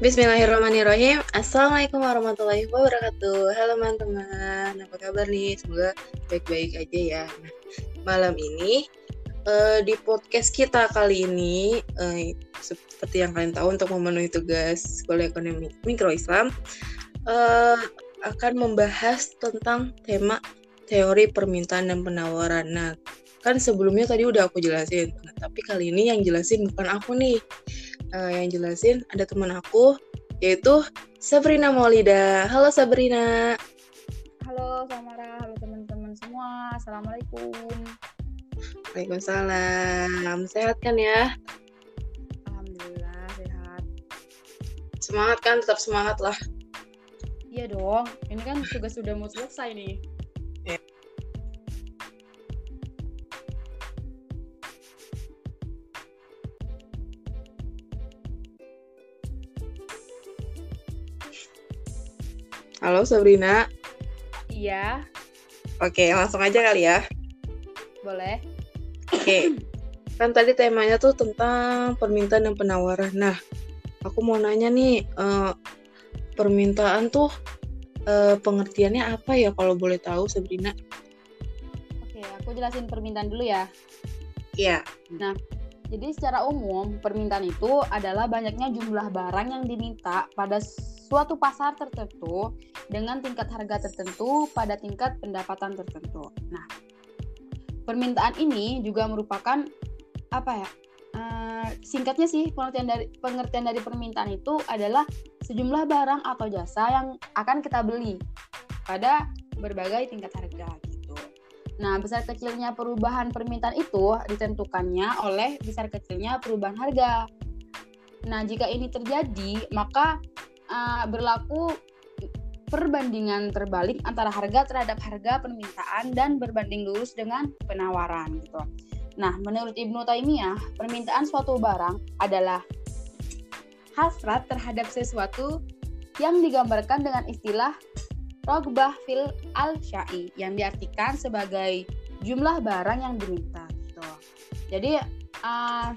Bismillahirrahmanirrahim. Assalamualaikum warahmatullahi wabarakatuh. Halo teman-teman, apa kabar nih? Semoga baik-baik aja ya. Nah, malam ini uh, di podcast kita kali ini uh, seperti yang kalian tahu untuk memenuhi tugas Sekolah Ekonomi Mikro Islam uh, akan membahas tentang tema teori permintaan dan penawaran. Nah, kan sebelumnya tadi udah aku jelasin, nah, tapi kali ini yang jelasin bukan aku nih uh, yang jelasin ada teman aku yaitu Sabrina Maulida. Halo Sabrina. Halo Samara, halo teman-teman semua. Assalamualaikum. Waalaikumsalam. Sehat kan ya? Alhamdulillah sehat. Semangat kan? Tetap semangat lah. Iya dong. Ini kan tugas sudah mau selesai nih. Halo Sabrina. Iya. Oke, langsung aja kali ya. Boleh. Oke. Kan tadi temanya tuh tentang permintaan dan penawaran. Nah, aku mau nanya nih, uh, permintaan tuh uh, pengertiannya apa ya kalau boleh tahu Sabrina? Oke, aku jelasin permintaan dulu ya. Iya. Nah, jadi secara umum permintaan itu adalah banyaknya jumlah barang yang diminta pada suatu pasar tertentu dengan tingkat harga tertentu pada tingkat pendapatan tertentu. Nah, permintaan ini juga merupakan apa ya? Uh, singkatnya sih pengertian dari pengertian dari permintaan itu adalah sejumlah barang atau jasa yang akan kita beli pada berbagai tingkat harga gitu. Nah, besar kecilnya perubahan permintaan itu ditentukannya oleh besar kecilnya perubahan harga. Nah, jika ini terjadi, maka uh, berlaku perbandingan terbalik antara harga terhadap harga permintaan dan berbanding lurus dengan penawaran gitu. Nah, menurut Ibnu Taimiyah, permintaan suatu barang adalah hasrat terhadap sesuatu yang digambarkan dengan istilah rogbah fil al-syai yang diartikan sebagai jumlah barang yang diminta gitu. Jadi uh,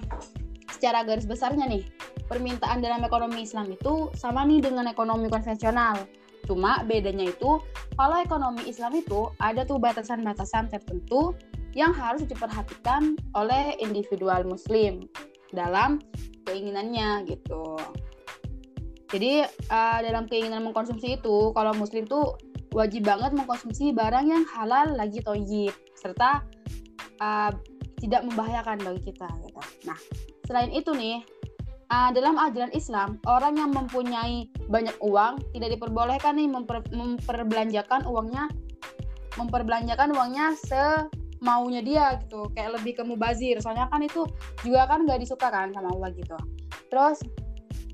secara garis besarnya nih, permintaan dalam ekonomi Islam itu sama nih dengan ekonomi konvensional. Cuma bedanya itu kalau ekonomi Islam itu ada tuh batasan-batasan tertentu yang harus diperhatikan oleh individual muslim dalam keinginannya gitu. Jadi uh, dalam keinginan mengkonsumsi itu kalau muslim tuh wajib banget mengkonsumsi barang yang halal lagi toyib serta uh, tidak membahayakan bagi kita gitu. Nah, selain itu nih uh, dalam ajaran Islam orang yang mempunyai banyak uang tidak diperbolehkan nih memper, memperbelanjakan uangnya memperbelanjakan uangnya semaunya dia gitu. Kayak lebih ke mubazir. Soalnya kan itu juga kan gak disuka kan sama Allah gitu. Terus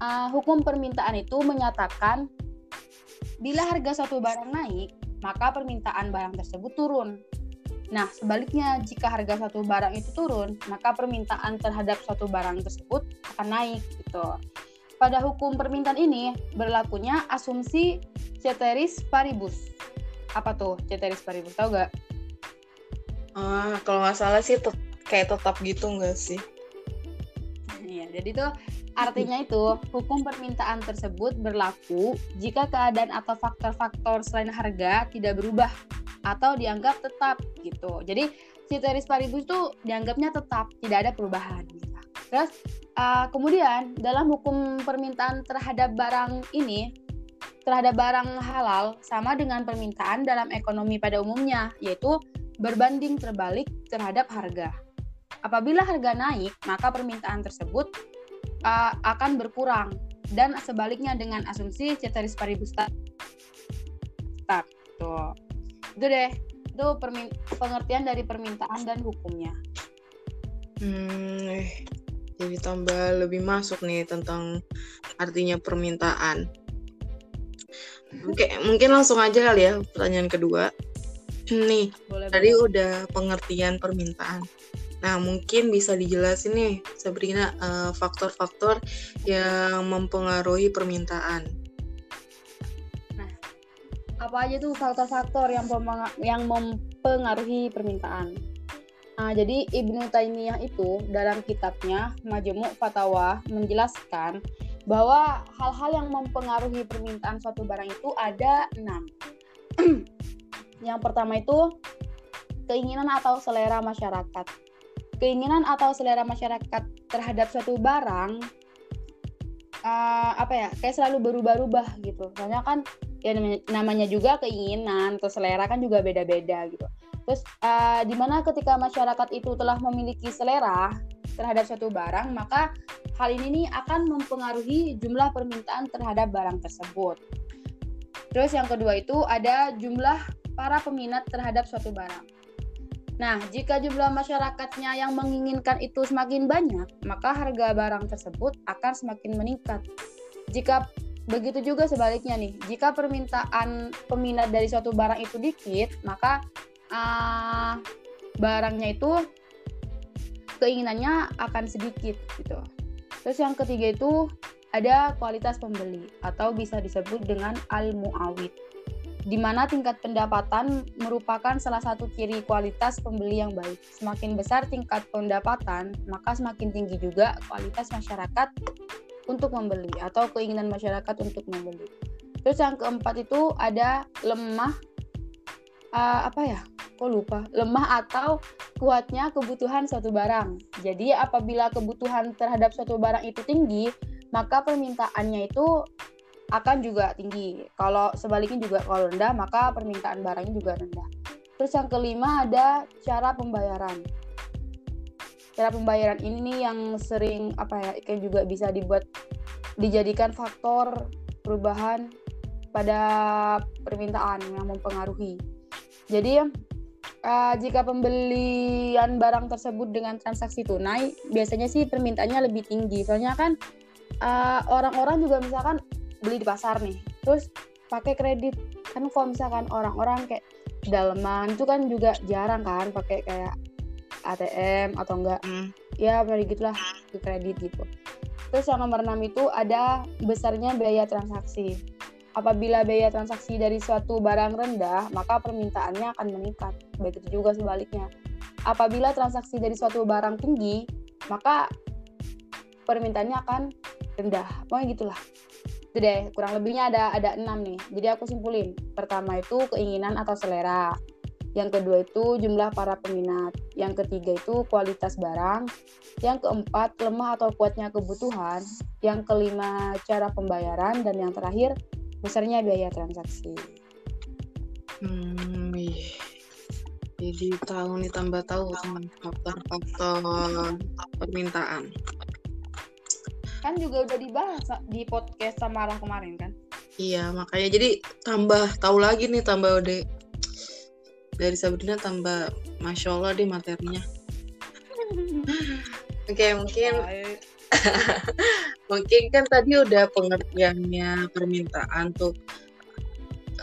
uh, hukum permintaan itu menyatakan bila harga suatu barang naik maka permintaan barang tersebut turun Nah, sebaliknya, jika harga suatu barang itu turun, maka permintaan terhadap suatu barang tersebut akan naik gitu. Pada hukum permintaan ini berlakunya asumsi ceteris paribus. Apa tuh ceteris paribus? Tahu gak? Ah, kalau nggak salah sih tet kayak tetap gitu nggak sih? Iya, jadi tuh artinya itu hukum permintaan tersebut berlaku jika keadaan atau faktor-faktor selain harga tidak berubah atau dianggap tetap gitu. Jadi ceteris paribus itu dianggapnya tetap, tidak ada perubahan. Gitu. Terus uh, kemudian dalam hukum permintaan terhadap barang ini terhadap barang halal sama dengan permintaan dalam ekonomi pada umumnya, yaitu berbanding terbalik terhadap harga. Apabila harga naik, maka permintaan tersebut uh, akan berkurang dan sebaliknya dengan asumsi ceteris paribus tetap. Tuh itu deh. Itu pengertian dari permintaan dan hukumnya. Hmm eh, jadi tambah lebih masuk nih tentang artinya permintaan. Oke mungkin langsung aja kali ya pertanyaan kedua. Nih boleh, tadi boleh. udah pengertian permintaan. Nah, mungkin bisa dijelasin nih, Sabrina, eh, faktor-faktor uh, yang mempengaruhi permintaan apa aja tuh faktor-faktor yang yang mempengaruhi permintaan. Nah, jadi Ibnu Taimiyah itu dalam kitabnya Majmu' Fatawa menjelaskan bahwa hal-hal yang mempengaruhi permintaan suatu barang itu ada enam. yang pertama itu keinginan atau selera masyarakat. Keinginan atau selera masyarakat terhadap suatu barang uh, apa ya kayak selalu berubah-ubah gitu. Soalnya kan ya namanya juga keinginan atau selera kan juga beda-beda gitu. Terus uh, di mana ketika masyarakat itu telah memiliki selera terhadap suatu barang, maka hal ini nih akan mempengaruhi jumlah permintaan terhadap barang tersebut. Terus yang kedua itu ada jumlah para peminat terhadap suatu barang. Nah, jika jumlah masyarakatnya yang menginginkan itu semakin banyak, maka harga barang tersebut akan semakin meningkat. Jika begitu juga sebaliknya nih, jika permintaan peminat dari suatu barang itu dikit, maka uh, barangnya itu keinginannya akan sedikit gitu. Terus yang ketiga itu ada kualitas pembeli atau bisa disebut dengan al-muawid di mana tingkat pendapatan merupakan salah satu ciri kualitas pembeli yang baik. Semakin besar tingkat pendapatan, maka semakin tinggi juga kualitas masyarakat untuk membeli atau keinginan masyarakat untuk membeli. Terus yang keempat itu ada lemah uh, apa ya? Kok lupa? Lemah atau kuatnya kebutuhan suatu barang. Jadi apabila kebutuhan terhadap suatu barang itu tinggi, maka permintaannya itu akan juga tinggi. Kalau sebaliknya juga kalau rendah, maka permintaan barangnya juga rendah. Terus yang kelima ada cara pembayaran. Cara pembayaran ini yang sering apa ya, kayak juga bisa dibuat dijadikan faktor perubahan pada permintaan yang mempengaruhi. Jadi uh, jika pembelian barang tersebut dengan transaksi tunai, biasanya sih permintaannya lebih tinggi. Soalnya kan eh, orang-orang uh, juga misalkan beli di pasar nih terus pakai kredit kan kalau misalkan orang-orang kayak daleman itu kan juga jarang kan pakai kayak ATM atau enggak mm. ya beri gitulah ke kredit gitu. Terus yang nomor 6 itu ada besarnya biaya transaksi. Apabila biaya transaksi dari suatu barang rendah maka permintaannya akan meningkat. Begitu juga sebaliknya. Apabila transaksi dari suatu barang tinggi maka permintaannya akan rendah. Pokoknya gitulah. Itu deh kurang lebihnya ada ada enam nih. Jadi aku simpulin. Pertama itu keinginan atau selera yang kedua itu jumlah para peminat. Yang ketiga itu kualitas barang. Yang keempat lemah atau kuatnya kebutuhan. Yang kelima cara pembayaran. Dan yang terakhir besarnya biaya transaksi. Hmm jadi tahu nih tambah tahu faktor-faktor permintaan. Kan juga udah dibahas di podcast sama Samara kemarin kan? Iya makanya jadi tambah tahu lagi nih tambah udah dari Sabrina tambah masya Allah deh materinya. Oke okay, mungkin mungkin kan tadi udah pengertiannya permintaan tuh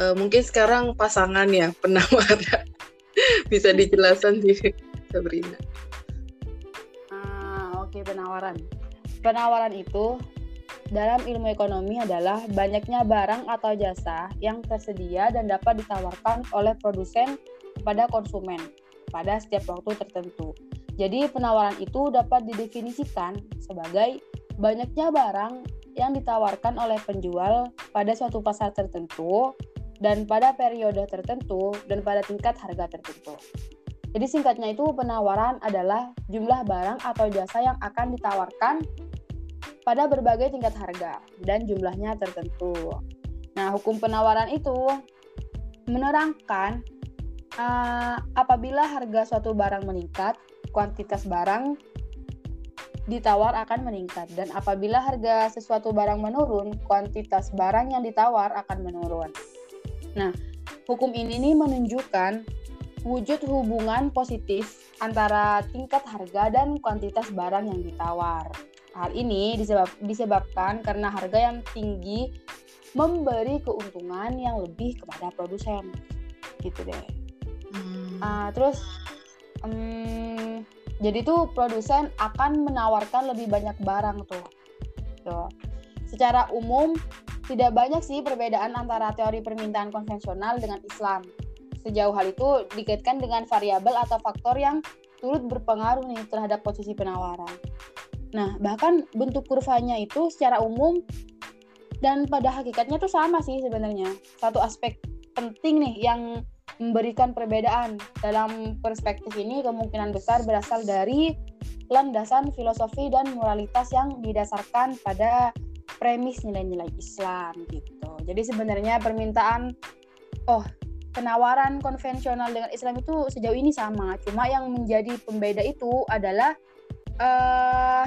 uh, mungkin sekarang pasangan ya penawar. Bisa dijelaskan di Sabrina. Ah oke okay, penawaran. Penawaran itu dalam ilmu ekonomi adalah banyaknya barang atau jasa yang tersedia dan dapat ditawarkan oleh produsen kepada konsumen pada setiap waktu tertentu. Jadi penawaran itu dapat didefinisikan sebagai banyaknya barang yang ditawarkan oleh penjual pada suatu pasar tertentu dan pada periode tertentu dan pada tingkat harga tertentu. Jadi singkatnya itu penawaran adalah jumlah barang atau jasa yang akan ditawarkan pada berbagai tingkat harga dan jumlahnya tertentu. Nah, hukum penawaran itu menerangkan uh, apabila harga suatu barang meningkat, kuantitas barang ditawar akan meningkat dan apabila harga sesuatu barang menurun, kuantitas barang yang ditawar akan menurun. Nah, hukum ini nih menunjukkan wujud hubungan positif antara tingkat harga dan kuantitas barang yang ditawar. Hal ini disebab, disebabkan karena harga yang tinggi memberi keuntungan yang lebih kepada produsen. Gitu deh. Uh, terus um, jadi tuh produsen akan menawarkan lebih banyak barang tuh. Tuh. Secara umum tidak banyak sih perbedaan antara teori permintaan konvensional dengan Islam. Sejauh hal itu dikaitkan dengan variabel atau faktor yang turut berpengaruh nih terhadap posisi penawaran. Nah, bahkan bentuk kurvanya itu secara umum dan pada hakikatnya tuh sama sih sebenarnya. Satu aspek penting nih yang memberikan perbedaan dalam perspektif ini kemungkinan besar berasal dari landasan filosofi dan moralitas yang didasarkan pada premis nilai-nilai Islam gitu. Jadi sebenarnya permintaan oh penawaran konvensional dengan Islam itu sejauh ini sama, cuma yang menjadi pembeda itu adalah uh,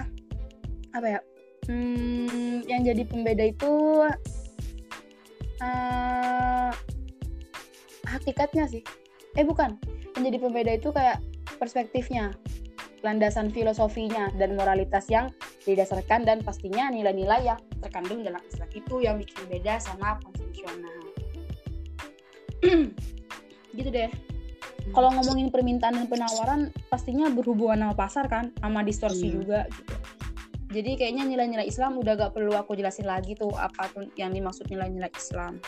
apa ya? Hmm, yang jadi pembeda itu uh, hakikatnya sih. Eh bukan, yang jadi pembeda itu kayak perspektifnya, landasan filosofinya dan moralitas yang didasarkan dan pastinya nilai-nilai yang terkandung dalam Islam itu yang bikin beda sama konvensional. gitu deh kalau ngomongin permintaan dan penawaran pastinya berhubungan sama pasar kan sama distorsi hmm. juga gitu jadi kayaknya nilai-nilai Islam udah gak perlu aku jelasin lagi tuh apa tuh yang dimaksud nilai-nilai Islam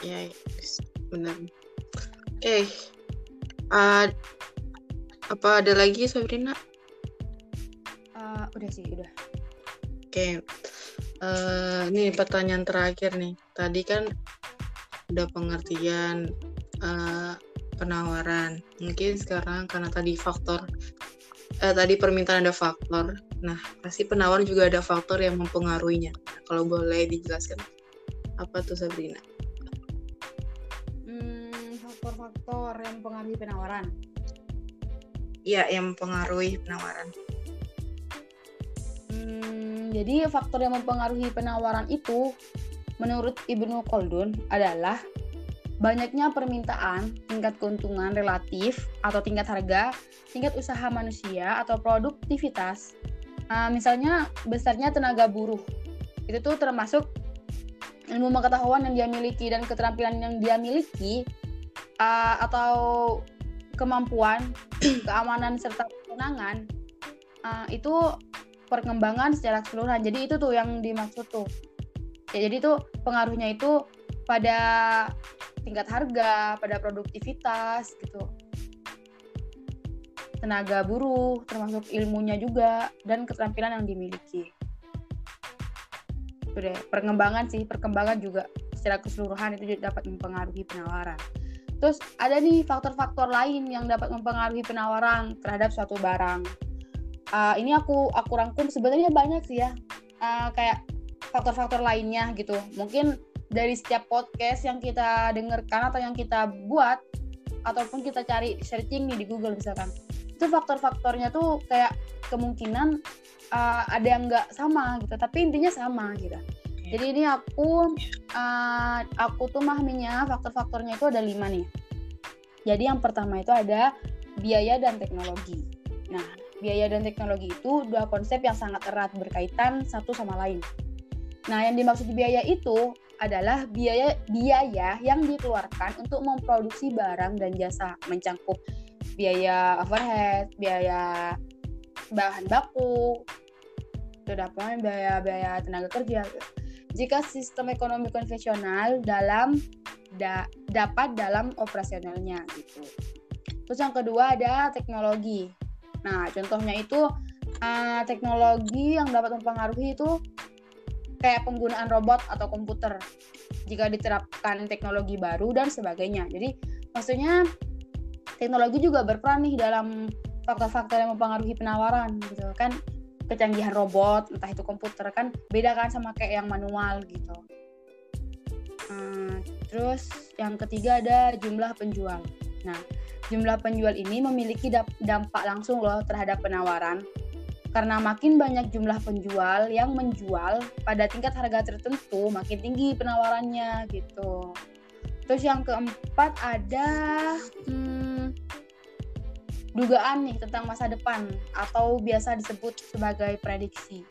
ya yes, benar oke okay. uh, apa ada lagi Sabrina uh, udah sih udah oke okay. uh, ini pertanyaan terakhir nih tadi kan udah pengertian uh, penawaran. Mungkin sekarang karena tadi faktor eh, tadi permintaan ada faktor. Nah, pasti penawar juga ada faktor yang mempengaruhinya. Kalau boleh dijelaskan apa tuh Sabrina? Faktor-faktor yang mempengaruhi penawaran. Iya, yang mempengaruhi penawaran. Hmm, jadi faktor yang mempengaruhi penawaran itu menurut Ibnu Khaldun adalah banyaknya permintaan, tingkat keuntungan relatif atau tingkat harga, tingkat usaha manusia atau produktivitas. Uh, misalnya besarnya tenaga buruh. Itu tuh termasuk ilmu pengetahuan yang dia miliki dan keterampilan yang dia miliki uh, atau kemampuan, keamanan serta kewenangan uh, itu perkembangan secara keseluruhan. Jadi itu tuh yang dimaksud tuh. Ya, jadi tuh pengaruhnya itu pada tingkat harga, pada produktivitas gitu. Tenaga buruh, termasuk ilmunya juga dan keterampilan yang dimiliki. Udah, perkembangan sih, perkembangan juga secara keseluruhan itu dapat mempengaruhi penawaran. Terus ada nih faktor-faktor lain yang dapat mempengaruhi penawaran terhadap suatu barang. Uh, ini aku aku rangkum sebenarnya banyak sih ya, uh, kayak faktor-faktor lainnya gitu. Mungkin dari setiap podcast yang kita dengarkan atau yang kita buat ataupun kita cari searching nih di Google misalkan itu faktor-faktornya tuh kayak kemungkinan uh, ada yang nggak sama gitu tapi intinya sama gitu jadi ini aku uh, aku tuh mahminya faktor-faktornya itu ada lima nih jadi yang pertama itu ada biaya dan teknologi nah biaya dan teknologi itu dua konsep yang sangat erat berkaitan satu sama lain nah yang dimaksud biaya itu adalah biaya biaya yang dikeluarkan untuk memproduksi barang dan jasa mencangkup biaya overhead, biaya bahan baku, terdapat biaya-biaya tenaga kerja. Jika sistem ekonomi konvensional dalam da, dapat dalam operasionalnya gitu. Terus yang kedua ada teknologi. Nah, contohnya itu uh, teknologi yang dapat mempengaruhi itu kayak penggunaan robot atau komputer jika diterapkan teknologi baru dan sebagainya. Jadi maksudnya teknologi juga berperan nih dalam faktor-faktor yang mempengaruhi penawaran gitu kan kecanggihan robot entah itu komputer kan beda kan sama kayak yang manual gitu. Hmm, terus yang ketiga ada jumlah penjual. Nah, jumlah penjual ini memiliki dampak langsung loh terhadap penawaran karena makin banyak jumlah penjual yang menjual pada tingkat harga tertentu, makin tinggi penawarannya gitu. Terus yang keempat ada hmm, dugaan nih tentang masa depan atau biasa disebut sebagai prediksi.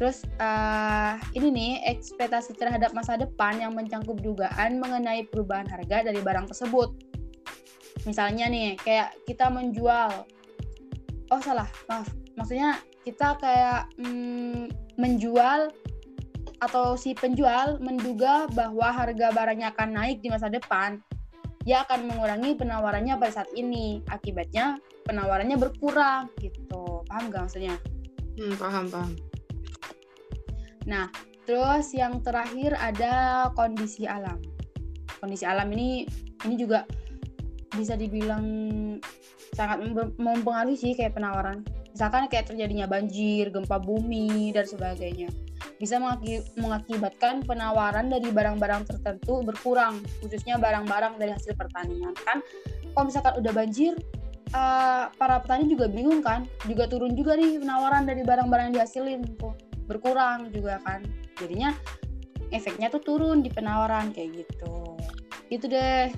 Terus uh, ini nih ekspektasi terhadap masa depan yang mencangkup dugaan mengenai perubahan harga dari barang tersebut. Misalnya nih kayak kita menjual oh salah maaf maksudnya kita kayak mm, menjual atau si penjual menduga bahwa harga barangnya akan naik di masa depan dia akan mengurangi penawarannya pada saat ini akibatnya penawarannya berkurang gitu paham gak maksudnya Hmm, paham paham. Nah, terus yang terakhir ada kondisi alam. Kondisi alam ini ini juga bisa dibilang sangat mempengaruhi sih kayak penawaran. Misalkan kayak terjadinya banjir, gempa bumi dan sebagainya. Bisa mengakibatkan penawaran dari barang-barang tertentu berkurang, khususnya barang-barang dari hasil pertanian. Kan kalau misalkan udah banjir, uh, para petani juga bingung kan, juga turun juga nih penawaran dari barang-barang yang dihasilin tuh berkurang juga kan. Jadinya efeknya tuh turun di penawaran kayak gitu. Itu deh.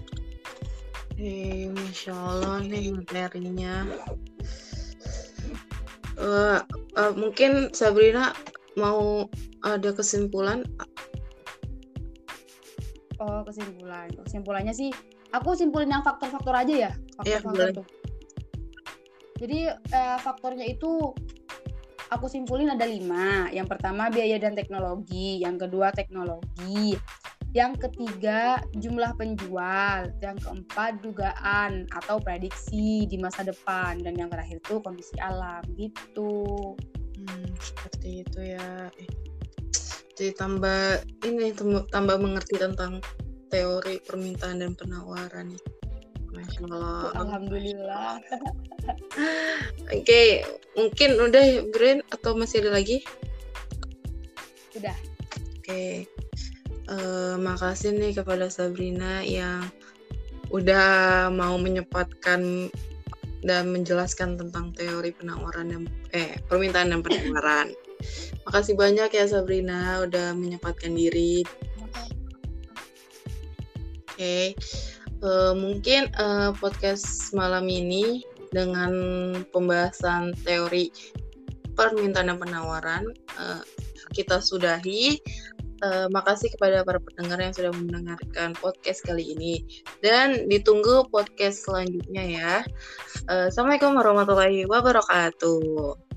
Hei, masya Allah nih materinya uh, uh, mungkin Sabrina mau ada kesimpulan? Oh kesimpulan. Kesimpulannya sih aku simpulin yang faktor-faktor aja ya. Faktor-faktor ya, tuh jadi uh, faktornya itu aku simpulin ada lima. Yang pertama biaya dan teknologi. Yang kedua teknologi. Yang ketiga, jumlah penjual. Yang keempat, dugaan atau prediksi di masa depan. Dan yang terakhir itu kondisi alam. Gitu. Hmm, seperti itu ya. Eh, jadi tambah ini tambah mengerti tentang teori permintaan dan penawaran. Masya Allah. Alhamdulillah. Oke, okay, mungkin udah Green atau masih ada lagi? Udah. Oke. Okay uh, makasih nih kepada Sabrina yang udah mau menyempatkan dan menjelaskan tentang teori penawaran dan eh permintaan dan penawaran. Makasih banyak ya Sabrina udah menyempatkan diri. Oke, okay. uh, eh, mungkin uh, podcast malam ini dengan pembahasan teori permintaan dan penawaran uh, kita sudahi. Uh, makasih kepada para pendengar yang sudah mendengarkan podcast kali ini dan ditunggu podcast selanjutnya ya. Uh, Assalamualaikum warahmatullahi wabarakatuh.